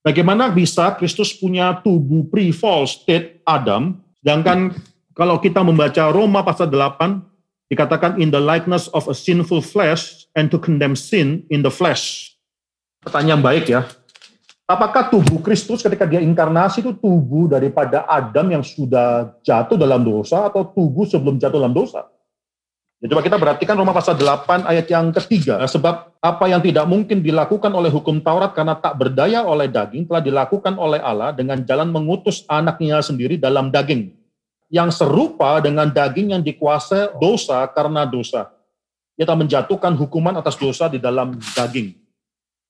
Bagaimana bisa Kristus punya tubuh pre-fall state Adam, sedangkan kalau kita membaca Roma pasal 8, dikatakan in the likeness of a sinful flesh and to condemn sin in the flesh. Pertanyaan baik ya. Apakah tubuh Kristus ketika dia inkarnasi itu tubuh daripada Adam yang sudah jatuh dalam dosa atau tubuh sebelum jatuh dalam dosa? Ya, coba kita perhatikan Roma pasal 8 ayat yang ketiga. Sebab apa yang tidak mungkin dilakukan oleh hukum Taurat karena tak berdaya oleh daging telah dilakukan oleh Allah dengan jalan mengutus anaknya sendiri dalam daging. Yang serupa dengan daging yang dikuasai dosa karena dosa. Kita menjatuhkan hukuman atas dosa di dalam daging.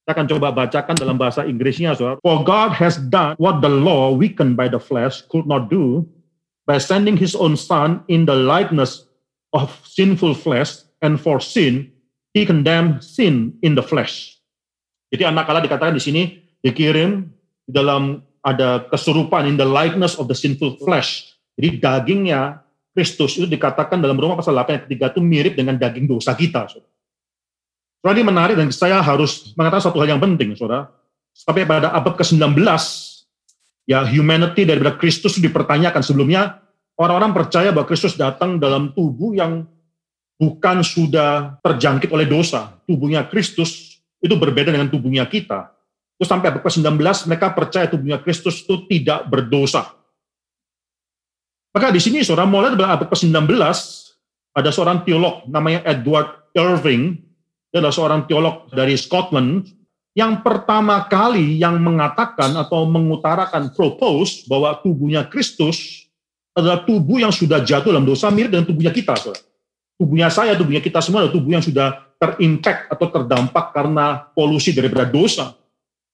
Saya akan coba bacakan dalam bahasa Inggrisnya. Saudara. For God has done what the law weakened by the flesh could not do by sending his own son in the likeness of sinful flesh, and for sin, he condemned sin in the flesh. Jadi anak Allah dikatakan di sini dikirim di dalam ada kesurupan in the likeness of the sinful flesh. Jadi dagingnya Kristus itu dikatakan dalam Roma pasal 8 ayat ketiga itu mirip dengan daging dosa kita. Saudara. ini menarik dan saya harus mengatakan satu hal yang penting, saudara. Sampai pada abad ke-19, ya humanity daripada Kristus dipertanyakan sebelumnya orang-orang percaya bahwa Kristus datang dalam tubuh yang bukan sudah terjangkit oleh dosa. Tubuhnya Kristus itu berbeda dengan tubuhnya kita. Terus sampai abad ke-19 mereka percaya tubuhnya Kristus itu tidak berdosa. Maka di sini saudara mulai dari abad ke-19 ada seorang teolog namanya Edward Irving, dia adalah seorang teolog dari Scotland yang pertama kali yang mengatakan atau mengutarakan propose bahwa tubuhnya Kristus adalah tubuh yang sudah jatuh dalam dosa mirip dengan tubuhnya kita. Saudara. Tubuhnya saya, tubuhnya kita semua adalah tubuh yang sudah terimpact atau terdampak karena polusi daripada dosa.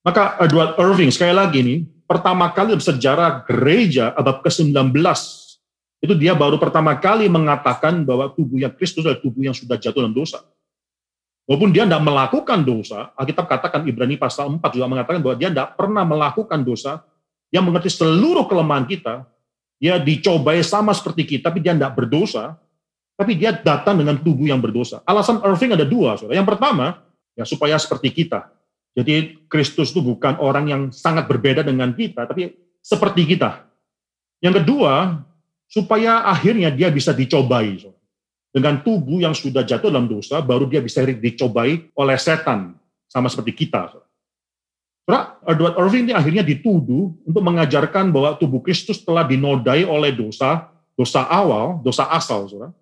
Maka Edward Irving, sekali lagi nih, pertama kali dalam sejarah gereja abad ke-19, itu dia baru pertama kali mengatakan bahwa tubuhnya Kristus adalah tubuh yang sudah jatuh dalam dosa. Walaupun dia tidak melakukan dosa, Alkitab katakan Ibrani pasal 4 juga mengatakan bahwa dia tidak pernah melakukan dosa, yang mengerti seluruh kelemahan kita, dia dicobai sama seperti kita, tapi dia tidak berdosa, tapi dia datang dengan tubuh yang berdosa. Alasan Irving ada dua. Saudara. Yang pertama, ya supaya seperti kita. Jadi Kristus itu bukan orang yang sangat berbeda dengan kita, tapi seperti kita. Yang kedua, supaya akhirnya dia bisa dicobai. Saudara. Dengan tubuh yang sudah jatuh dalam dosa, baru dia bisa dicobai oleh setan, sama seperti kita. Saudara. Saudara, Edward Irving ini akhirnya dituduh untuk mengajarkan bahwa tubuh Kristus telah dinodai oleh dosa, dosa awal, dosa asal, saudara.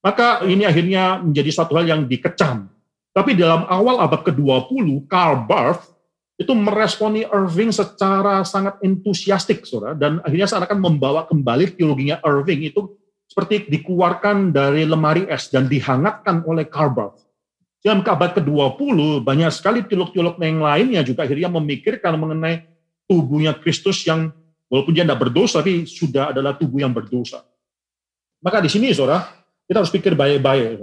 Maka ini akhirnya menjadi satu hal yang dikecam. Tapi dalam awal abad ke-20, Karl Barth itu meresponi Irving secara sangat entusiastik, saudara. Dan akhirnya seakan membawa kembali teologinya Irving itu seperti dikeluarkan dari lemari es dan dihangatkan oleh Karl Barth. Dalam abad ke-20, banyak sekali teolog-teolog yang lainnya juga akhirnya memikirkan mengenai tubuhnya Kristus yang walaupun dia tidak berdosa, tapi sudah adalah tubuh yang berdosa. Maka di sini, saudara, kita harus pikir baik-baik.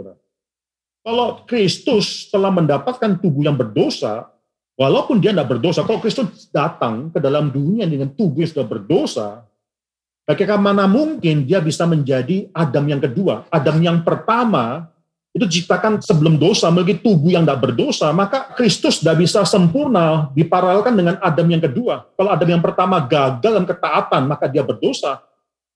Kalau Kristus telah mendapatkan tubuh yang berdosa, walaupun dia tidak berdosa, kalau Kristus datang ke dalam dunia dengan tubuh yang sudah berdosa, bagaimana mungkin dia bisa menjadi Adam yang kedua? Adam yang pertama itu diciptakan sebelum dosa, memiliki tubuh yang tidak berdosa, maka Kristus tidak bisa sempurna diparalelkan dengan Adam yang kedua. Kalau Adam yang pertama gagal dalam ketaatan, maka dia berdosa.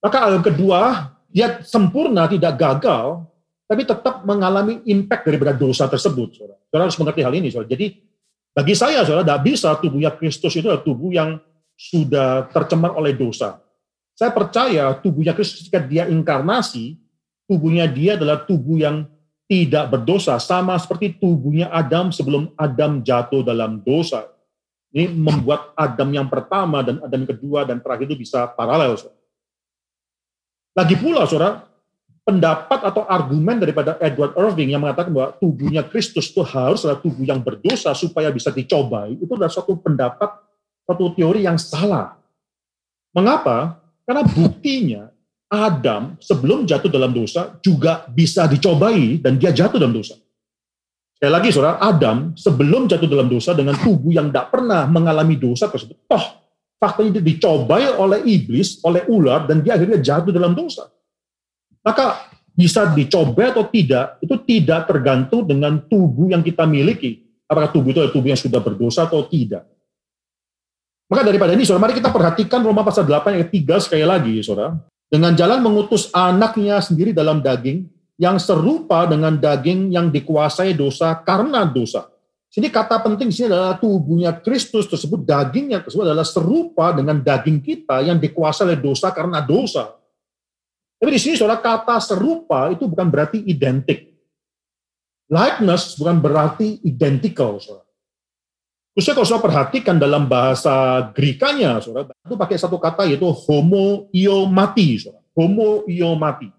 Maka Adam kedua, dia sempurna, tidak gagal, tapi tetap mengalami impact daripada dosa tersebut. Saudara, saudara harus mengerti hal ini. Saudara. Jadi bagi saya, saudara, tidak bisa tubuhnya Kristus itu adalah tubuh yang sudah tercemar oleh dosa. Saya percaya tubuhnya Kristus ketika dia inkarnasi, tubuhnya dia adalah tubuh yang tidak berdosa sama seperti tubuhnya Adam sebelum Adam jatuh dalam dosa. Ini membuat Adam yang pertama dan Adam yang kedua dan terakhir itu bisa paralel. Saudara. Lagi pula, saudara, pendapat atau argumen daripada Edward Irving yang mengatakan bahwa tubuhnya Kristus itu harus adalah tubuh yang berdosa supaya bisa dicobai, itu adalah suatu pendapat, suatu teori yang salah. Mengapa? Karena buktinya Adam sebelum jatuh dalam dosa juga bisa dicobai dan dia jatuh dalam dosa. Sekali lagi saudara, Adam sebelum jatuh dalam dosa dengan tubuh yang tidak pernah mengalami dosa tersebut, toh faktanya dia dicobai oleh iblis, oleh ular, dan dia akhirnya jatuh dalam dosa. Maka bisa dicobai atau tidak, itu tidak tergantung dengan tubuh yang kita miliki. Apakah tubuh itu adalah tubuh yang sudah berdosa atau tidak. Maka daripada ini, saudara, mari kita perhatikan Roma pasal 8 ayat 3 sekali lagi, saudara. Dengan jalan mengutus anaknya sendiri dalam daging, yang serupa dengan daging yang dikuasai dosa karena dosa. Sini kata penting sini adalah tubuhnya Kristus tersebut, dagingnya tersebut adalah serupa dengan daging kita yang dikuasai oleh dosa karena dosa. Tapi di sini saudara kata serupa itu bukan berarti identik. Likeness bukan berarti identical, saudara. Khususnya kalau saudara perhatikan dalam bahasa Grikanya, saudara, itu pakai satu kata yaitu homo iomati, saudara. Homo iomati.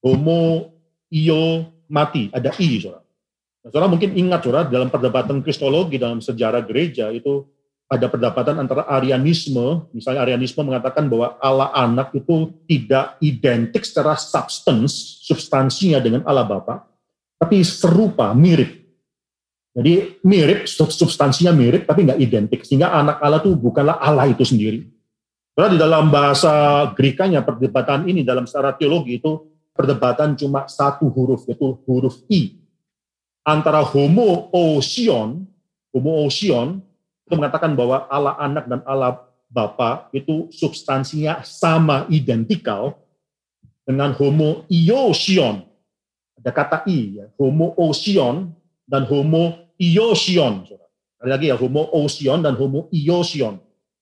Homo iomati, ada i, saudara. Nah, saudara mungkin ingat, saudara, dalam perdebatan kristologi dalam sejarah gereja itu ada perdebatan antara Arianisme, misalnya Arianisme mengatakan bahwa Allah anak itu tidak identik secara substance, substansinya dengan Allah Bapa, tapi serupa, mirip. Jadi mirip, substansinya mirip, tapi nggak identik. Sehingga anak Allah itu bukanlah Allah itu sendiri. Karena di dalam bahasa Grikanya perdebatan ini dalam secara teologi itu perdebatan cuma satu huruf, yaitu huruf I. Antara homo osion, homo osion, itu mengatakan bahwa Allah anak dan Allah Bapa itu substansinya sama identikal dengan homo iosion. Ada kata i, ya. homo osion dan homo iosion. Sekali lagi ya, homo osion dan homo iosion.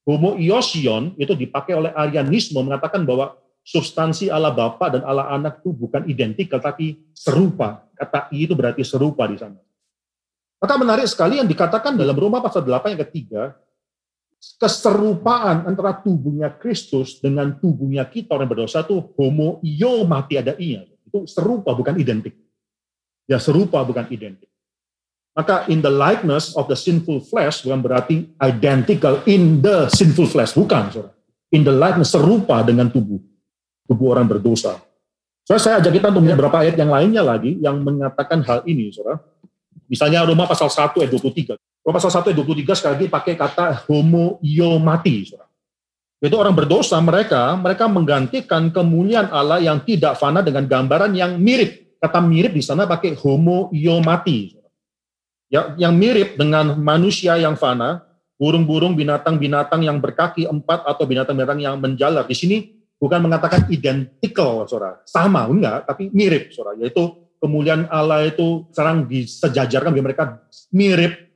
Homo iosion itu dipakai oleh Arianisme mengatakan bahwa substansi Allah Bapa dan Allah Anak itu bukan identik tapi serupa. Kata I itu berarti serupa di sana. Maka menarik sekali yang dikatakan dalam Roma pasal 8 yang ketiga, keserupaan antara tubuhnya Kristus dengan tubuhnya kita orang berdosa itu homo io mati ada i Itu serupa bukan identik. Ya serupa bukan identik. Maka in the likeness of the sinful flesh bukan berarti identical in the sinful flesh, bukan. Saudara. In the likeness serupa dengan tubuh, tubuh orang berdosa. So, saya ajak kita untuk melihat beberapa ayat yang lainnya lagi yang mengatakan hal ini, saudara. Misalnya Roma pasal 1 ayat 23. Roma pasal 1 ayat 23 sekali lagi pakai kata homo iomati, saudara. Itu orang berdosa mereka, mereka menggantikan kemuliaan Allah yang tidak fana dengan gambaran yang mirip. Kata mirip di sana pakai homo iomati yang, yang mirip dengan manusia yang fana, burung-burung, binatang-binatang yang berkaki empat atau binatang-binatang yang menjalar. Di sini bukan mengatakan identical, saudara, sama enggak, tapi mirip, saudara, yaitu kemuliaan Allah itu sekarang disejajarkan bagi mereka mirip,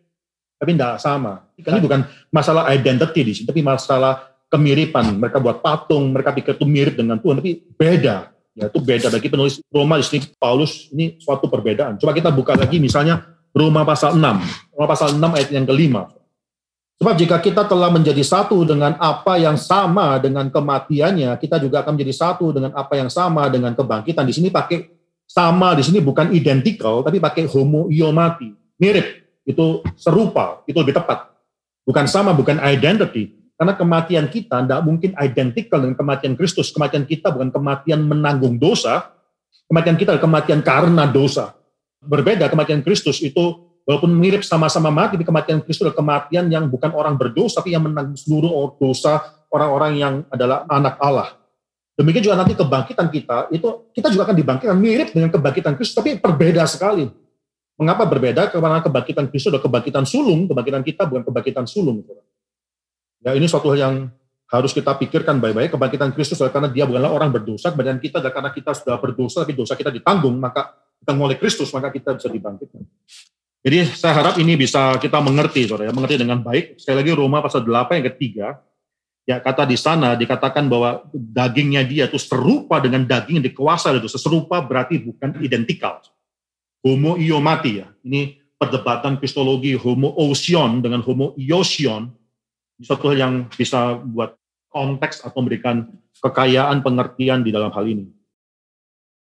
tapi tidak sama. Ini bukan masalah identity di sini, tapi masalah kemiripan. Mereka buat patung, mereka pikir itu mirip dengan Tuhan, tapi beda. Ya, itu beda bagi penulis Roma di sini Paulus ini suatu perbedaan. Coba kita buka lagi misalnya Roma pasal 6. Roma pasal 6 ayat yang kelima. Sebab jika kita telah menjadi satu dengan apa yang sama dengan kematiannya, kita juga akan menjadi satu dengan apa yang sama dengan kebangkitan. Di sini pakai sama, di sini bukan identical, tapi pakai homo iomati. Mirip, itu serupa, itu lebih tepat. Bukan sama, bukan identity. Karena kematian kita tidak mungkin identical dengan kematian Kristus. Kematian kita bukan kematian menanggung dosa, kematian kita adalah kematian karena dosa berbeda kematian Kristus itu walaupun mirip sama-sama mati, tapi kematian Kristus adalah kematian yang bukan orang berdosa, tapi yang menanggung seluruh dosa orang-orang yang adalah anak Allah. Demikian juga nanti kebangkitan kita, itu kita juga akan dibangkitkan mirip dengan kebangkitan Kristus, tapi berbeda sekali. Mengapa berbeda? Karena kebangkitan Kristus adalah kebangkitan sulung, kebangkitan kita bukan kebangkitan sulung. Ya ini suatu hal yang harus kita pikirkan baik-baik. Kebangkitan Kristus adalah karena dia bukanlah orang berdosa, kebangkitan kita adalah karena kita sudah berdosa, tapi dosa kita ditanggung, maka kita oleh Kristus, maka kita bisa dibangkitkan. Jadi saya harap ini bisa kita mengerti, saudara, ya, mengerti dengan baik. Sekali lagi Roma pasal 8 yang ketiga, ya kata di sana dikatakan bahwa dagingnya dia itu serupa dengan daging yang dikuasai itu. Serupa berarti bukan identikal. Homo iomati ya. Ini perdebatan kristologi homo osion dengan homo iosion. Hal yang bisa buat konteks atau memberikan kekayaan pengertian di dalam hal ini.